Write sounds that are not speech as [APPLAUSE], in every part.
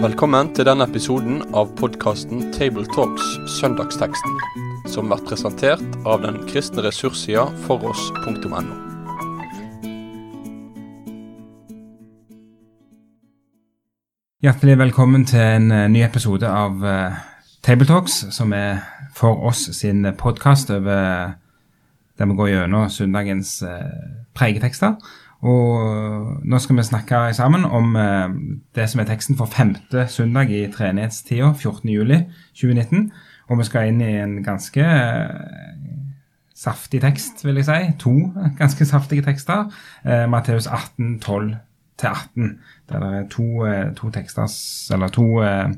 Velkommen til denne episoden av podkasten Tabletalks Søndagsteksten, som blir presentert av den kristne ressurssida foross.no. Hjertelig velkommen til en eh, ny episode av uh, Tabletalks, som er for oss sin podkast over der vi går gjennom søndagens uh, preiketekster. Og nå skal vi snakke sammen om uh, det som er teksten for femte søndag i treenighetstida, 14.07.2019. Og vi skal inn i en ganske saftig tekst, vil jeg si. To [LAUGHS] ganske saftige tekster. Matteus 18, 12 18. der det er to, eh, to tekster Eller to eh,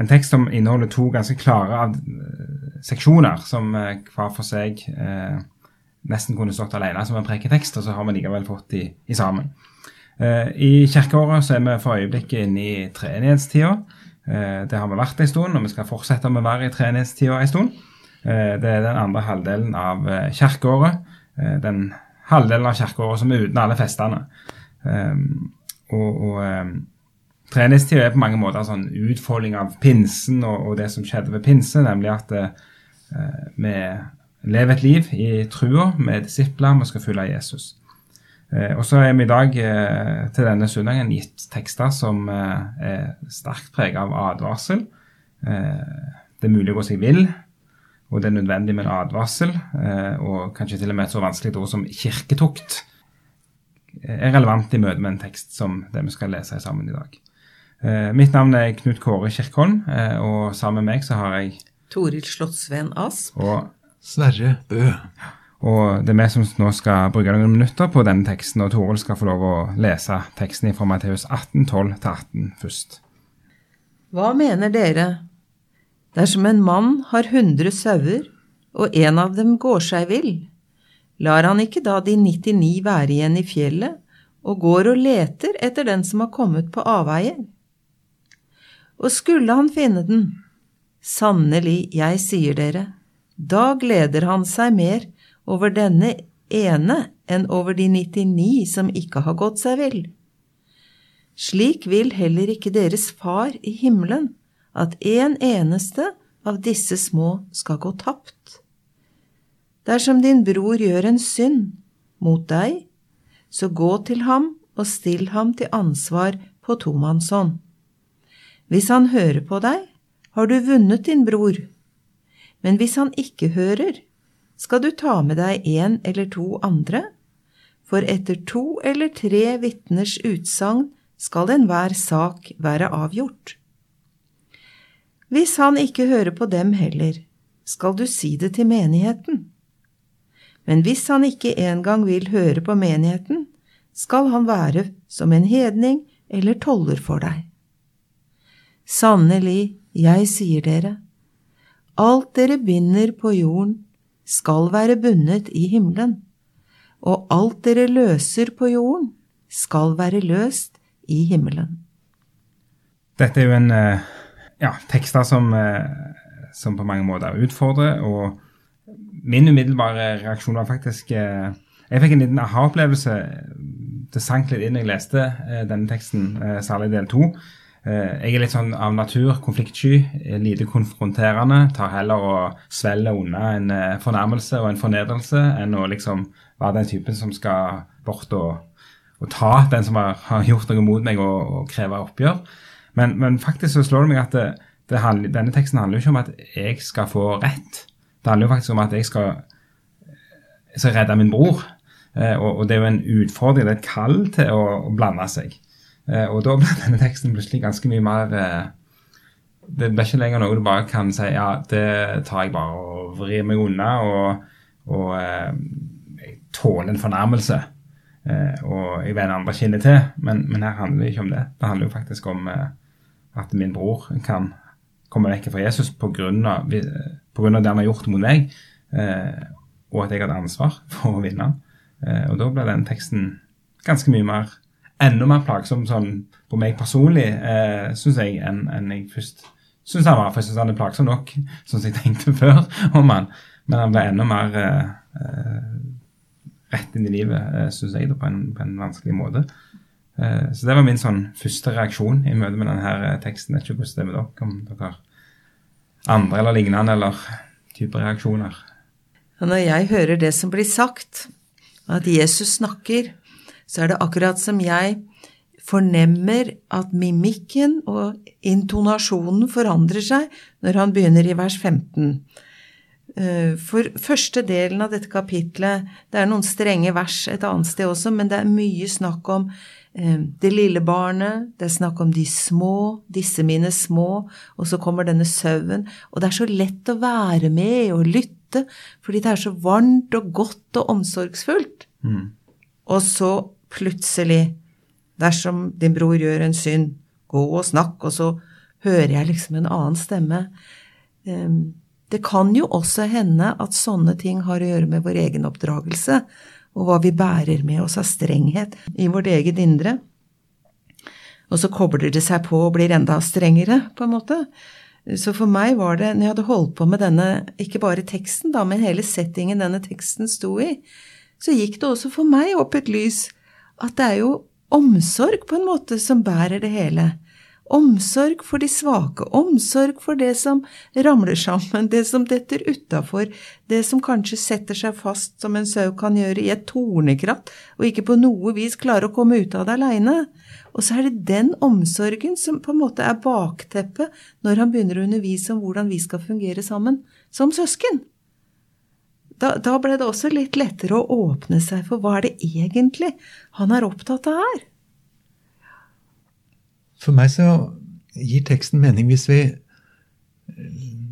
En tekst som inneholder to ganske klare eh, seksjoner, som hver for seg nesten kunne stått alene som en preketekst, og så har vi likevel fått de, de sammen. I kirkeåret så er vi for øyeblikket inne i treenighetstida. Det har vi vært en stund, og vi skal fortsette med å være i treenighetstida en stund. Det er den andre halvdelen av kirkeåret. Den halvdelen av kirkeåret som er uten alle festene. Um, og, og treenighetstida treningstida er på mange måter en sånn utfolding av pinsen og, og, det som skjedde ved pinse, nemlig at vi lever et liv i trua med disipler, vi skal følge Jesus. Uh, og så er vi i dag uh, til denne søndagen gitt tekster som er sterkt preget av advarsel. det er mulig å gå seg vill, og det er nødvendig med en advarsel, og kanskje til og med et så vanskelig ord som kirketukt er relevant i møte med en tekst som det vi skal lese sammen i dag. Eh, mitt navn er Knut Kåre Kirkholm, eh, og sammen med meg så har jeg Toril Slottsveen Asp. Og Sverre Bø. Og det er vi som nå skal bruke noen minutter på denne teksten, og Toril skal få lov å lese teksten fra Matteus 18, 12-18 først. Hva mener dere? Dersom en mann har hundre sauer, og en av dem går seg vill, lar han ikke da de 99 være igjen i fjellet og går og leter etter den som har kommet på avveier? Og skulle han finne den, sannelig, jeg sier dere, da gleder han seg mer over denne ene enn over de 99 som ikke har gått seg vill. Slik vil heller ikke deres far i himmelen at en eneste av disse små skal gå tapt. Dersom din bror gjør en synd mot deg, så gå til ham og still ham til ansvar på tomannshånd. Hvis han hører på deg, har du vunnet din bror. Men hvis han ikke hører, skal du ta med deg en eller to andre, for etter to eller tre vitners utsagn skal enhver sak være avgjort. Hvis han ikke hører på dem heller, skal du si det til menigheten. Men hvis han ikke engang vil høre på menigheten, skal han være som en hedning eller toller for deg. Sannelig, jeg sier dere, alt dere binder på jorden, skal være bundet i himmelen, og alt dere løser på jorden, skal være løst i himmelen. Dette er jo en eh, ja, tekster som, eh, som på mange måter utfordrer og min umiddelbare reaksjon var faktisk eh, Jeg fikk en liten aha-opplevelse. Det sank litt inn da jeg leste denne teksten, særlig del to. Jeg er litt sånn av natur konfliktsky, lite konfronterende. Tar heller å svelge unna en fornærmelse og en fornedrelse enn å liksom være den typen som skal bort og, og ta den som har, har, gjort noe mot meg, og, og kreve oppgjør. Men, men, faktisk så slår det meg at det, det handler, denne teksten handler jo ikke om at jeg skal få rett. Det handler jo faktisk om at jeg skal, jeg skal redde min bror. Eh, og, og, det er jo en utfordring, det er et kall til å, å blande seg. Eh, og da ble [LAUGHS] denne teksten plutselig ganske mye mer eh, Det blir ikke lenger noe du bare kan si ja, det tar jeg bare og vrir meg unna, og, og jeg tåler en fornærmelse. og jeg vender andre kinnet til. Men, men, her handler det ikke om det. Det handler jo faktisk om at min bror kan komme vekk fra Jesus pga det han har gjort mot meg, eh, og at jeg hadde ansvar [LAUGHS] for å vinne. Eh, og da ble den teksten ganske mye mer enda mer plagsom sånn på meg personlig, eh, syns jeg, enn en jeg først syns han var. For jeg syns han er plagsom nok, sånn som jeg tenkte [LAUGHS] før om han. Men han ble enda mer eh, eh rett inn i livet, eh, syns jeg, da, på en, på en vanskelig måte. Eh, så det var min sånn første reaksjon i møte med denne teksten. Jeg vet ikke hvordan det er med dere, om dere har andre eller lignende eller type reaksjoner. Når jeg hører det som blir sagt, at Jesus snakker, så er det akkurat som jeg fornemmer at mimikken og intonasjonen forandrer seg når han begynner i vers 15. Eh, for første delen av dette kapitlet, det er noen strenge vers et annet sted også, men det er mye snakk om eh, det lille barnet, det er snakk om de små, disse mine små, og så kommer denne sauen. Og det er så lett å være med og lytte, fordi det er så varmt og godt og omsorgsfullt. Mm. Og så plutselig Dersom din bror gjør en synd, gå og snakk, og så hører jeg liksom en annen stemme. Ehm, det kan jo også hende at sånne ting har å gjøre med vår egen oppdragelse, og hva vi bærer med oss av strenghet i vårt eget indre. Og så kobler det seg på og blir enda strengere, på en måte. Så for meg var det, når jeg hadde holdt på med denne, ikke bare teksten, da, men hele settingen denne teksten sto i, så gikk det også for meg opp et lys at det er jo omsorg på en måte som bærer det hele. Omsorg for de svake, omsorg for det som ramler sammen, det som detter utafor, det som kanskje setter seg fast som en sau kan gjøre i et tornekratt, og ikke på noe vis klarer å komme ut av det aleine. Og så er det den omsorgen som på en måte er bakteppet når han begynner å undervise om hvordan vi skal fungere sammen som søsken da, da, ble det også litt lettere å åpne seg for hva er det egentlig han er opptatt av her. For meg så gir teksten mening hvis vi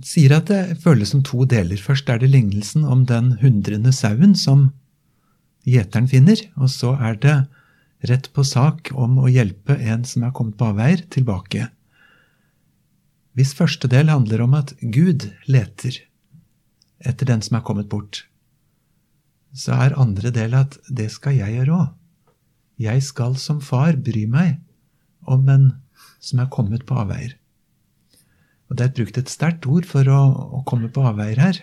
sier at det føles som to deler. Først er det lignelsen om den hundrende sauen som gjeteren finner, og så er det rett på sak om å hjelpe en som er kommet på avveier, tilbake. Hvis første del handler om at Gud leter, etter den som er kommet bort, så er andre del at det skal jeg gjøre òg. Jeg skal som far bry meg om en som er kommet på avveier. Og Det er brukt et sterkt ord for å, å komme på avveier her.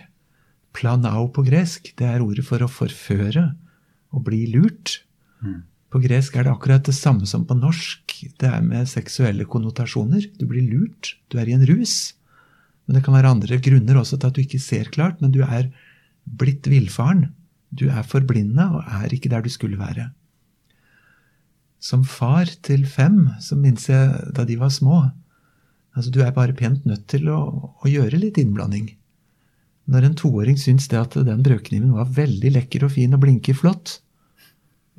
Planao på gresk, det er ordet for å forføre og bli lurt. Mm. På gresk er det akkurat det samme som på norsk. Det er med seksuelle konnotasjoner. Du blir lurt. Du er i en rus. Men det kan være andre grunner også til at du ikke ser klart, men du er blitt villfaren. Du er forblinda og er ikke der du skulle være. Som far til fem, så minnes jeg da de var små altså Du er bare pent nødt til å, å gjøre litt innblanding. Når en toåring syns det at den brødkniven var veldig lekker og fin og blinker flott,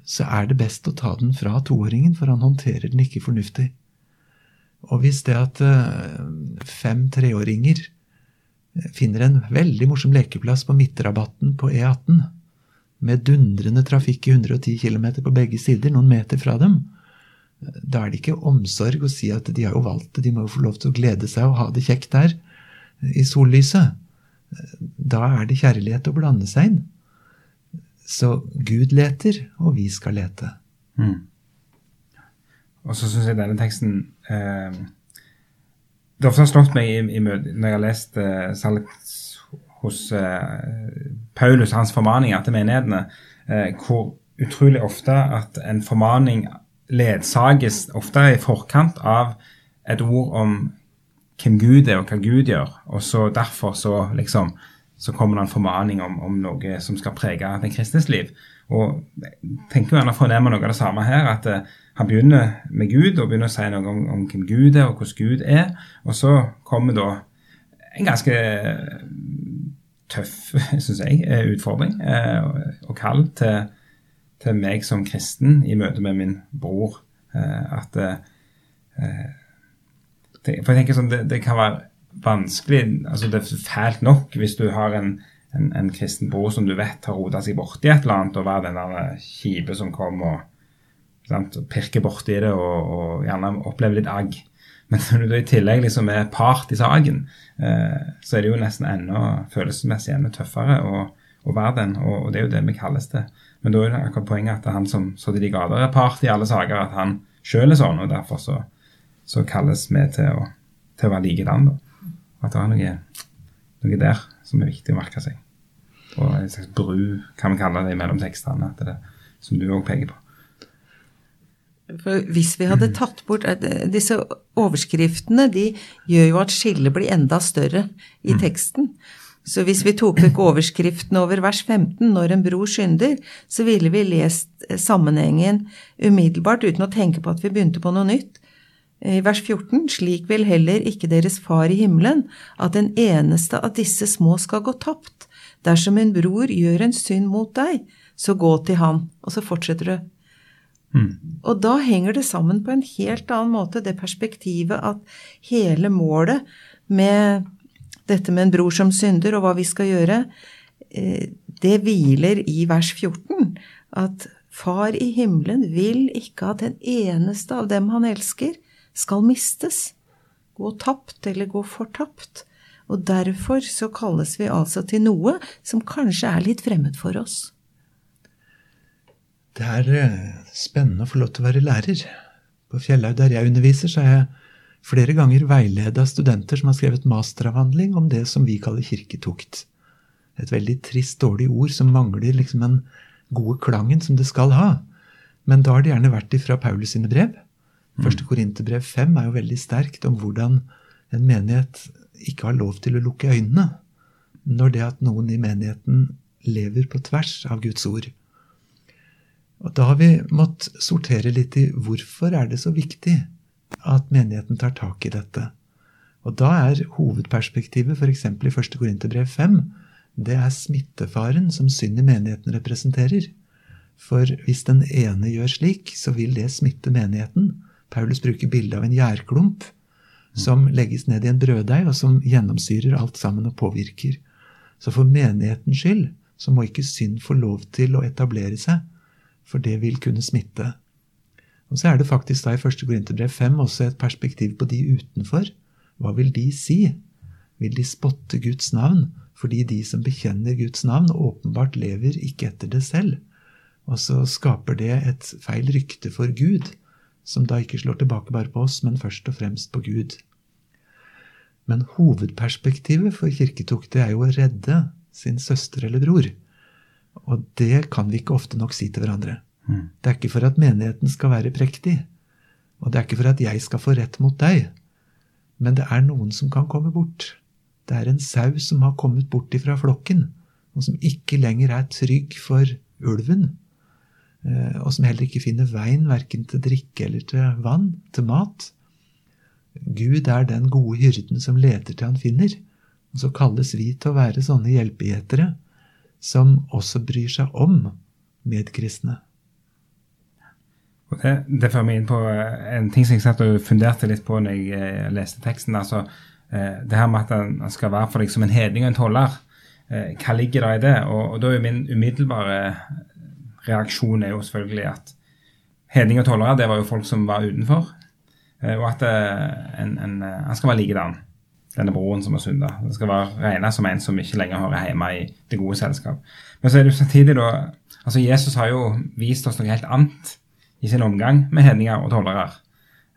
så er det best å ta den fra toåringen, for han håndterer den ikke fornuftig. Og hvis det at eh, fem treåringer eh, finner en veldig morsom lekeplass på midtrabatten på E18, med dundrende trafikk i 110 km på begge sider, noen meter fra dem, eh, da er det ikke omsorg å si at de har jo valgt det, de må jo få lov til å glede seg og ha det kjekt der, i sollyset. Da er det kjærlighet å blande seg inn. Så Gud leter, og vi skal lete. Mm. Og så syns jeg denne teksten eh, Det har ofte slått meg i, i når jeg har lest eh, særlig hos eh, Paulus, hans formaninger til menighetene, eh, hvor utrolig ofte at en formaning ledsages ofte i forkant av et ord om hvem Gud er, og hva Gud gjør. Og så derfor så liksom så kommer det en formaning om, om noe som skal prege den kristnes liv. Og jeg tenker gjerne å fornemme noe av det samme her. at uh, Han begynner med Gud og begynner å si noe om, om, hvem Gud er, og hvordan Gud er. Og så kommer da en ganske tøff, [LAUGHS] syns jeg, eh, utfordring uh, og kall til, til, meg som kristen i møte med min bror. At For jeg tenker sånn, det, det kan være vanskelig altså Det er fælt nok hvis du har en en, en kristen bror som du vet har rota seg borti et eller annet, og være den der kjipe som kom og, sant, og pirker borti det og, og, gjerne opplever litt agg. Men når du i tillegg liksom er part i saken, eh, så er det jo nesten enda følelsesmessig enda tøffere å, å være den, og, og, det er jo det vi kalles det. Men da er det akkurat poenget at han som så til de grader er part i alle saker, at han sjøl er sånn, og derfor så, så kalles vi til å, til å være likedan. At det er noe, noe der som er viktig å merke seg. og en slags bru, kan vi kalle det, mellom tekstene, det, som du òg peker på. For hvis vi hadde tatt bort eh, Disse overskriftene de gjør jo at skillet blir enda større i teksten. Så hvis vi tok vekk overskriften over vers 15, 'Når en bror synder', så ville vi lest eh, sammenhengen umiddelbart uten å tenke på at vi begynte på noe nytt. I vers 14, slik vil heller ikke deres far i himmelen at den eneste av disse små skal gå tapt. Dersom en bror gjør en synd mot deg, så gå til han. Og så fortsetter du. Mm. Og da henger det sammen på en helt annen måte, det perspektivet at hele målet med dette med en bror som synder, og hva vi skal gjøre, eh, det hviler i vers 14. At Far i himmelen vil ikke at den eneste av dem han elsker, skal mistes, gå tapt eller gå fortapt. Og derfor så kalles vi altså til noe som kanskje er litt fremmed for oss. Det er eh, spennende å få lov til å være lærer. På Fjellhaug, der jeg underviser, så har jeg flere ganger veileda studenter som har skrevet masteravhandling om det som vi kaller kirketukt. Et veldig trist, dårlig ord som mangler liksom den gode klangen som det skal ha. Men da har det gjerne vært ifra Paulus sine brev. Første Korinterbrev 5 er jo veldig sterkt om hvordan en menighet ikke har lov til å lukke øynene når det at noen i menigheten lever på tvers av Guds ord. Og Da har vi måttet sortere litt i hvorfor er det så viktig at menigheten tar tak i dette. Og Da er hovedperspektivet f.eks. i 1. Korinterbrev 5 det er smittefaren som synd i menigheten representerer. For hvis den ene gjør slik, så vil det smitte menigheten. Paulus bruker bildet av en gjærklump som legges ned i en brøddeig, og som gjennomsyrer alt sammen og påvirker. Så for menighetens skyld så må ikke synd få lov til å etablere seg, for det vil kunne smitte. Og så er det faktisk da i 1. Korinterbrev 5 også et perspektiv på de utenfor. Hva vil de si? Vil de spotte Guds navn fordi de som bekjenner Guds navn, åpenbart lever ikke etter det selv? Og så skaper det et feil rykte for Gud, som da ikke slår tilbake bare på oss, men først og fremst på Gud. Men hovedperspektivet for kirketuktet er jo å redde sin søster eller bror. Og det kan vi ikke ofte nok si til hverandre. Mm. Det er ikke for at menigheten skal være prektig, og det er ikke for at jeg skal få rett mot deg, men det er noen som kan komme bort. Det er en sau som har kommet bort ifra flokken, og som ikke lenger er trygg for ulven, eh, og som heller ikke finner veien verken til drikke eller til vann, til mat. Gud er den gode hyrden som leter til han finner, og så kalles vi til å være sånne hjelpegjetere som også bryr seg om medkristne. Det, det fører meg inn på eh, en ting som jeg funderte litt på når jeg eh, leste teksten. altså eh, Det her med at han skal være for deg som en hedning og en toller. Hva ligger da i det? Og, og da er min umiddelbare reaksjon er jo selvfølgelig at hedning og tollere det var jo folk som var utenfor. Og at en, en, han skal være likedan, denne broren som har sunda. Det skal være regna som en som ikke lenger hører hjemme i det gode selskap. Men så er det jo samtidig da altså Jesus har jo vist oss noe helt annet i sin omgang med hedninger og tollere.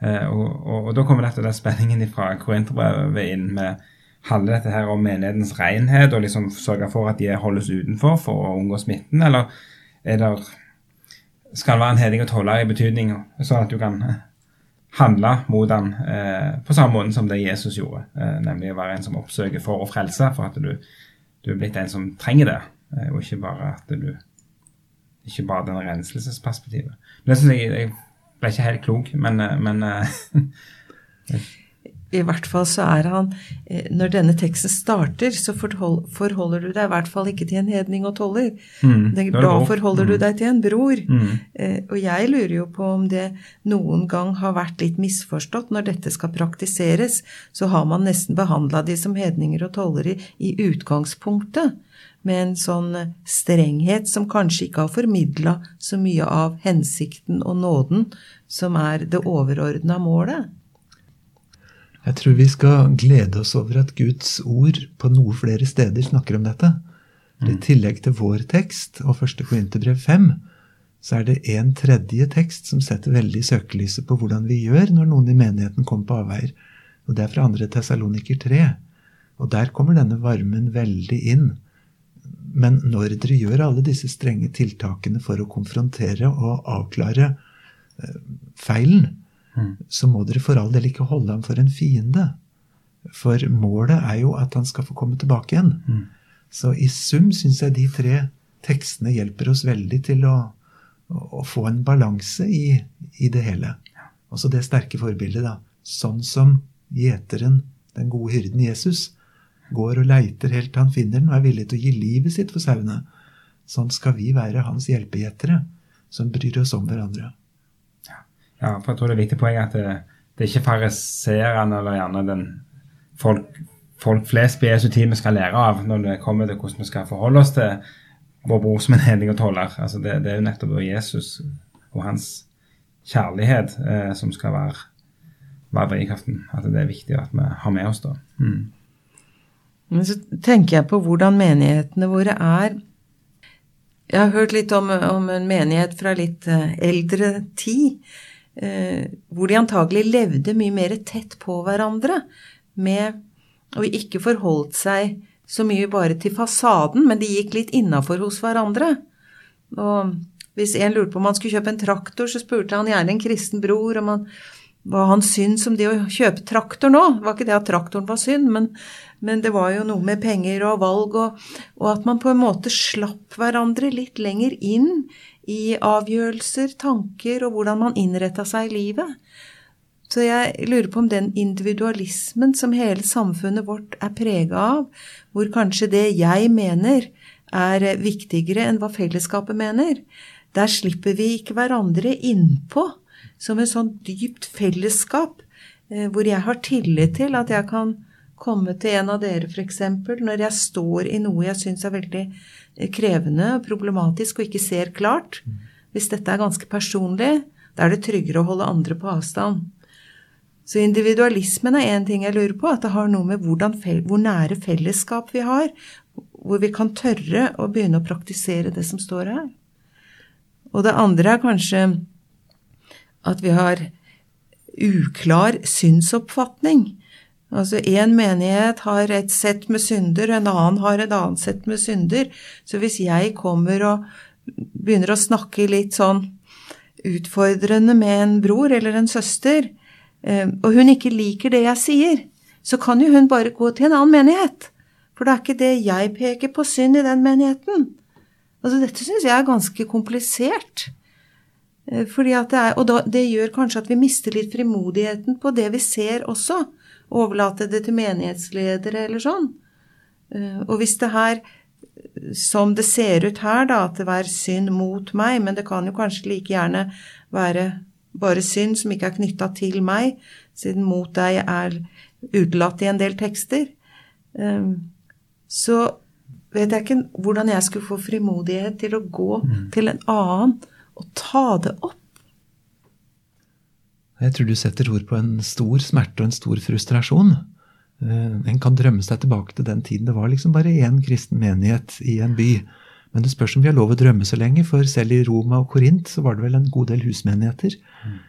Eh, og, og, og, da kommer dette den spenningen fra Korinterbrevet inn med handler dette her om menighetens renhet og liksom sørge for at de holdes utenfor for å unngå smitten, eller er det, skal være en hedning og toller i betydning sånn at du kan handle mot han eh, på samme måte som det Jesus gjorde, eh, nemlig å være en som oppsøker for å frelse, for at du, du er blitt en som trenger det, eh, og ikke bare at du ikke bare den renselsesperspektivet. Men det synes jeg, jeg ble ikke helt klok, men, eh, men eh, [LAUGHS] I hvert fall så er han eh, Når denne teksten starter, så forholder du deg i hvert fall ikke til en hedning og toller. Mm, Det- da forholder mm. Du deg til en bror. mm, Eh, Og jeg lurer jo på om det noen gang har vært litt misforstått. Når dette skal praktiseres, så har man nesten behandla de som hedninger og tollere i utgangspunktet. Med en sånn strenghet som kanskje ikke har formidla så mye av hensikten og nåden, som er det overordna målet. Jeg tror vi skal glede oss over at Guds ord på noe flere steder snakker om dette. I tillegg til vår tekst og 1. Korinterbrev 5, så er det en tredje tekst som setter veldig søkelyset på hvordan vi gjør når noen i menigheten kommer på avveier. Og det er fra 2. Tessaloniker 3. Og der kommer denne varmen veldig inn. Men når dere gjør alle disse strenge tiltakene for å konfrontere og avklare eh, feilen, så må dere for all del ikke holde ham for en fiende. For målet er jo at han skal få komme tilbake igjen. Så i sum syns jeg de tre tekstene hjelper oss veldig til å, å få en balanse i, i det hele. Også det sterke forbildet, da. Sånn som gjeteren, den gode hyrden Jesus, går og leiter helt til han finner den og er villig til å gi livet sitt for sauene. Sånn skal vi være hans hjelpegjetere, som bryr oss om hverandre. Ja, for jeg tror det er viktig poeng at det, det er ikke fariserende eller gjerne den folk, folk flest på Jesu tid vi skal lære av når det kommer til hvordan vi skal forholde oss til vår bror som en hedning og toller. Altså det, det, er jo nettopp Jesus og hans kjærlighet eh, som skal være, drivkraften. At det er viktig at vi har med oss da. Mm. Men så tenker jeg på hvordan menighetene våre er. Jeg har hørt litt om, om en menighet fra litt eh, eldre tid hvor de antagelig levde mye mer tett på hverandre, med og ikke forholdt seg så mye bare til fasaden, men de gikk litt innafor hos hverandre. Og hvis en lurte på om han skulle kjøpe en traktor, så spurte han gjerne en kristen bror om han, hva han syntes om det å kjøpe traktor nå. Det var ikke det at traktoren var synd, men, men det var jo noe med penger og valg, og, og at man på en måte slapp hverandre litt lenger inn i avgjørelser, tanker og hvordan man innretta seg i livet. Så jeg lurer på om den individualismen som hele samfunnet vårt er prega av, hvor kanskje det jeg mener er viktigere enn hva fellesskapet mener, der slipper vi ikke hverandre innpå som et sånn dypt fellesskap eh, hvor jeg har tillit til at jeg kan komme til en av dere f.eks. når jeg står i noe jeg syns er veldig krevende og problematisk og ikke ser klart. Hvis dette er ganske personlig, da er det tryggere å holde andre på avstand. Så individualismen er én ting jeg lurer på, at det har noe med hvordan, hvor nære fellesskap vi har, hvor vi kan tørre å begynne å praktisere det som står her. Og det andre er kanskje at vi har uklar synsoppfatning. Altså én menighet har et sett med synder, en annen har et annet sett med synder. Så hvis jeg kommer og begynner å snakke litt sånn utfordrende med en bror eller en søster, eh, og hun ikke liker det jeg sier, så kan jo hun bare gå til en annen menighet. For det er ikke det jeg peker på synd i den menigheten. Altså dette syns jeg er ganske komplisert. Eh, fordi at det er, og da, det gjør kanskje at vi mister litt frimodigheten på det vi ser også overlate det til menighetsledere eller sånn. Eh, og hvis det her, som det ser ut her, da, at det var synd mot meg, men det kan jo kanskje like gjerne være bare synd som ikke er knytta til meg, siden mot deg er utelatt i en del tekster, eh, så vet jeg ikke hvordan jeg skulle få frimodighet til å gå mm. til en annen og ta det opp. Jeg tror du setter ord på en stor smerte og en stor frustrasjon. Eh, en kan drømme seg tilbake til den tiden det var liksom bare én kristen menighet i en by. Men det spørs om vi har lov å drømme så lenge, for selv i Roma og Korint så var det vel en god del husmenigheter. Mm.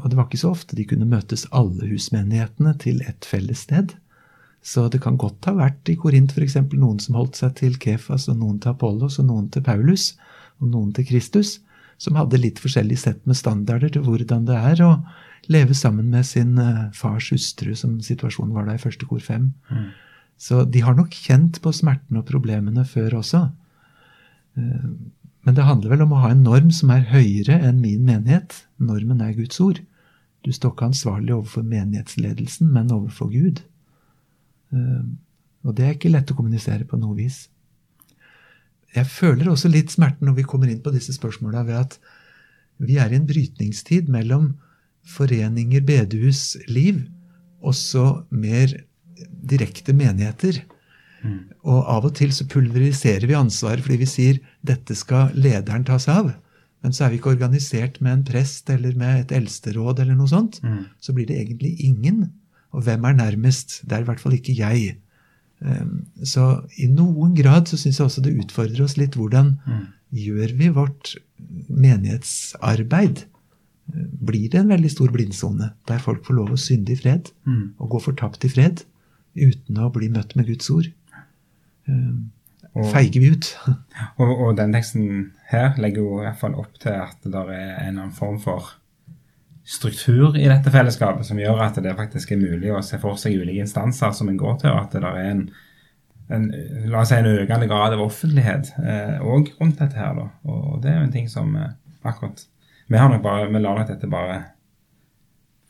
Og det var ikke så ofte de kunne møtes alle husmenighetene til et felles sted. Så det kan godt ha vært i Korint f.eks. noen som holdt seg til Kefas, og noen til Apollos, og noen til Paulus, og noen til Kristus, som hadde litt forskjellig sett med standarder til hvordan det er å leve sammen med sin uh, fars hustru, som situasjonen var da i første kor fem. Mm. Så de har nok kjent på smertene og problemene før også. Uh, men det handler vel om å ha en norm som er høyere enn min menighet. Normen er Guds ord. Du står ikke ansvarlig overfor menighetsledelsen, men overfor Gud. Uh, og det er ikke lett å kommunisere på noe vis. Jeg føler også litt smerten når vi kommer inn på disse spørsmåla, ved at vi er i en brytningstid mellom foreninger, bedehus, liv, også mer direkte menigheter. Mm. Og av og til så pulveriserer vi ansvaret fordi vi sier dette skal lederen ta seg av. Men så er vi ikke organisert med en prest eller med et eldsteråd eller noe sånt. Mm. Så blir det egentlig ingen. Og hvem er nærmest? Det er i hvert fall ikke jeg. Ehm, så i noen grad så syns jeg også det utfordrer oss litt. Hvordan mm. gjør vi vårt menighetsarbeid? blir det en veldig stor blindsone, der folk får lov å synde i fred mm. og gå fortapt i fred uten å bli møtt med Guds ord. Eh, Og, feiger vi ut. [LAUGHS] og, og den teksten her legger jo i hvert fall opp til at det er en annen form for struktur i dette fellesskapet som gjør at det faktisk er mulig å se for seg ulike instanser som en går til, og at det er en, en la oss si en økende grad av offentlighet òg eh, rundt dette her. da, Og det er jo en ting som eh, akkurat Vi har nok bare, vi lar nok dette bare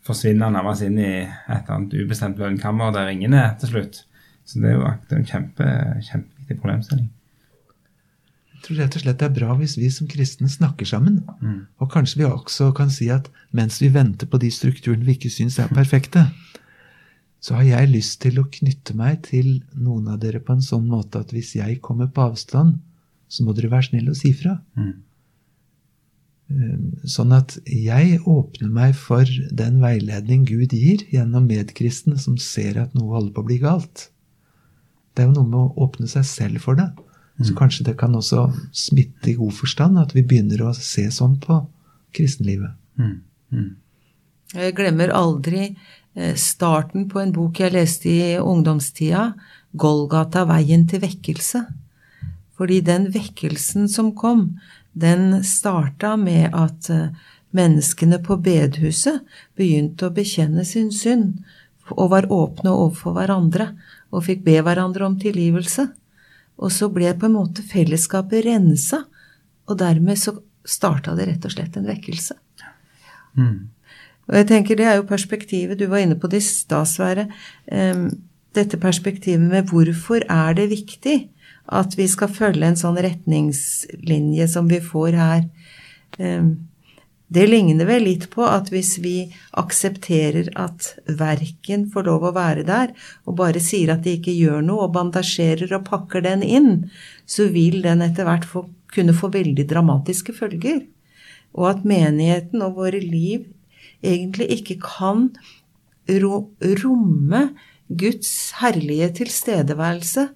forsvinne nærmest inn i et eller annet ubestemt lønnkammer der ingen er til slutt. Så det er jo det er en kjempe, kjempeviktig problemstilling. Tror rett og slett det er bra hvis vi som kristne snakker sammen. Mm. Og kanskje vi også kan si at mens vi venter på de strukturene vi ikke syns er perfekte, så har jeg lyst til å knytte meg til noen av dere på en sånn måte at hvis jeg kommer på avstand, så må dere være snille og si fra. Mm. Eh, Sånn at jeg åpner meg for den veiledning Gud gir gjennom medkristne som ser at noe holder på å bli galt. Det er jo noe med å åpne seg selv for det. Så kanskje det kan også smitte i god forstand, at vi begynner å se sånn på kristenlivet. Mm. Mm. Jeg glemmer aldri eh, starten på en bok jeg leste i ungdomstida, 'Golgata veien til vekkelse'. Fordi den vekkelsen som kom, den starta med at eh, menneskene på bedehuset begynte å bekjenne sin synd og var åpne overfor hverandre og fikk be hverandre om tilgivelse. Og så ble på en måte fellesskapet rensa, og dermed så starta det rett og slett en vekkelse. Mm. Og jeg tenker Det er jo perspektivet du var inne på det i stad, Sverre. Dette perspektivet med hvorfor er det viktig at vi skal følge en sånn retningslinje som vi får her. Det ligner vel litt på at hvis vi aksepterer at verken får lov å være der, og bare sier at de ikke gjør noe, og bandasjerer og pakker den inn, så vil den etter hvert få, kunne få veldig dramatiske følger. Og at menigheten og våre liv egentlig ikke kan ro romme Guds herlige tilstedeværelse,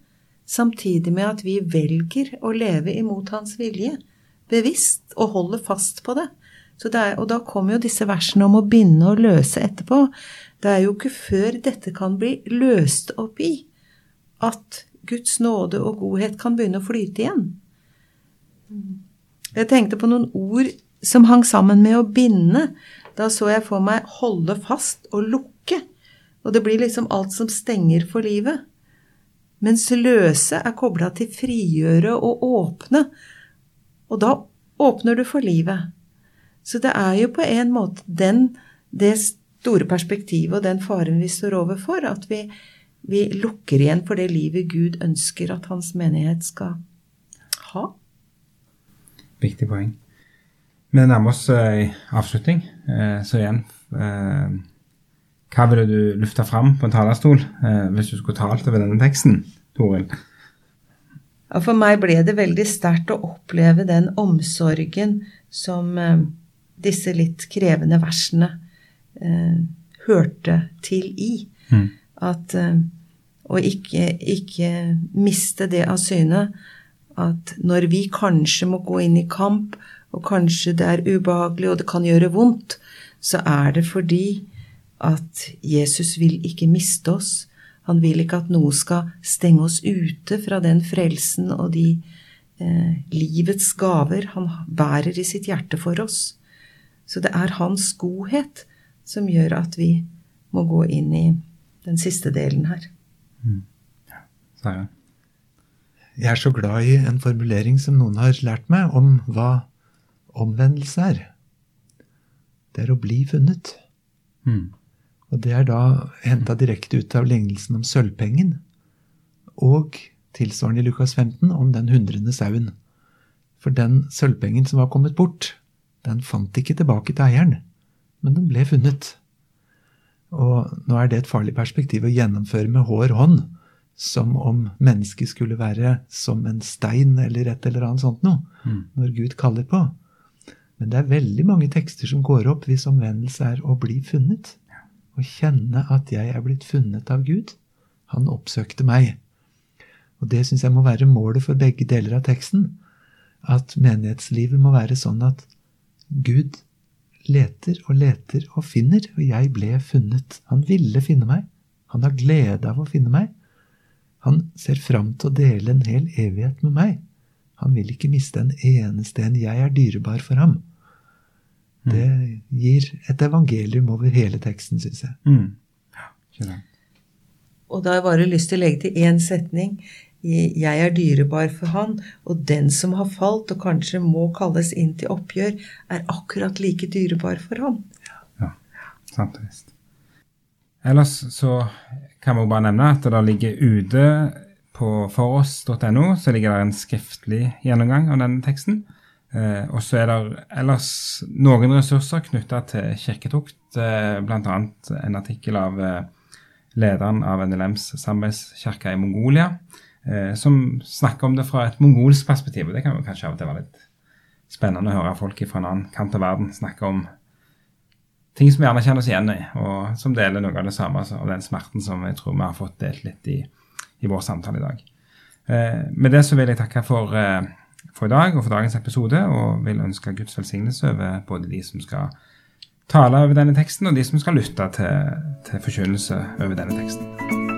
samtidig med at vi velger å leve imot Hans vilje, bevisst, og holder fast på det. Er, og da kommer jo disse versene om å binde og løse etterpå. Det er jo ikke før dette kan bli løst opp i, at Guds nåde og godhet kan begynne å flyte igjen. Jeg tenkte på noen ord som hang sammen med å binde. Da så jeg for meg holde fast og lukke. Og det blir liksom alt som stenger for livet. Mens løse er kobla til frigjøre og åpne. Og da åpner du for livet. Så det er jo på en måte den, det store perspektivet og den faren vi står overfor, at vi, vi lukker igjen for det livet Gud ønsker at hans menighet skal ha. Viktig poeng. Vi nærmer oss eh, avslutning, eh, så igjen eh, Hva ville du lufta fram på en talerstol hvis du skulle talt over denne teksten, Toril? Ja, for meg ble det veldig sterkt å oppleve den omsorgen som disse litt krevende versene eh, hørte til i. Mm. At eh, å ikke, ikke miste det av syne at når vi kanskje må gå inn i kamp, og kanskje det er ubehagelig og det kan gjøre vondt, så er det fordi at Jesus vil ikke miste oss. Han vil ikke at noe skal stenge oss ute fra den frelsen og de eh, livets gaver han bærer i sitt hjerte for oss. Så det er hans godhet som gjør at vi må gå inn i den siste delen her. Mm. Ja, jeg er så glad i en formulering som noen har lært meg, om hva omvendelse er. Det er å bli funnet. Mm. Og det er da henta direkte ut av lignelsen om sølvpengen. Og tilsvarende i Lukas 15 om den hundrende sauen. For den sølvpengen som var kommet bort, den fant ikke tilbake til eieren, men den ble funnet. Og nå er det et farlig perspektiv å gjennomføre med hår hånd, som om mennesket skulle være som en stein eller et eller annet sånt noe, mm. når Gud kaller på. Men det er veldig mange tekster som går opp hvis omvendelse er å bli funnet. Å kjenne at jeg er blitt funnet av Gud. Han oppsøkte meg. Og det syns jeg må være målet for begge deler av teksten. At menighetslivet må være sånn at Gud leter og leter og finner, og jeg ble funnet. Han ville finne meg. Han har glede av å finne meg. Han ser fram til å dele en hel evighet med meg. Han vil ikke miste en eneste en. Jeg er dyrebar for ham. Det gir et evangelium over hele teksten, syns jeg. Mm. Ja. Og da har jeg bare lyst til å legge til én setning. Jeg er dyrebar for han, og den som har falt og kanskje må kalles inn til oppgjør, er akkurat like dyrebar for han. Ja, sant og visst. Ellers så kan vi bare nevne at det ligger ute på foross.no så ligger det en skriftlig gjennomgang av denne teksten. Eh, og så er det ellers noen ressurser knytta til kirketukt, eh, bl.a. en artikkel av eh, lederen av NLMs samarbeidskirke i Mongolia, som snakker om det fra et mongolsk perspektiv. og Det kan jo kanskje av og til være litt spennende å høre folk fra en annen kant av verden snakke om ting som vi gjerne kjenner oss igjen i, og som deler noe av det samme altså, av den smerten som jeg tror vi har fått delt litt i, i vår samtale i dag. Eh, med det så vil jeg takke for, eh, for i dag og for dagens episode, og vil ønske Guds velsignelse over både de som skal tale over denne teksten, og de som skal lytte til, til forkynnelse over denne teksten.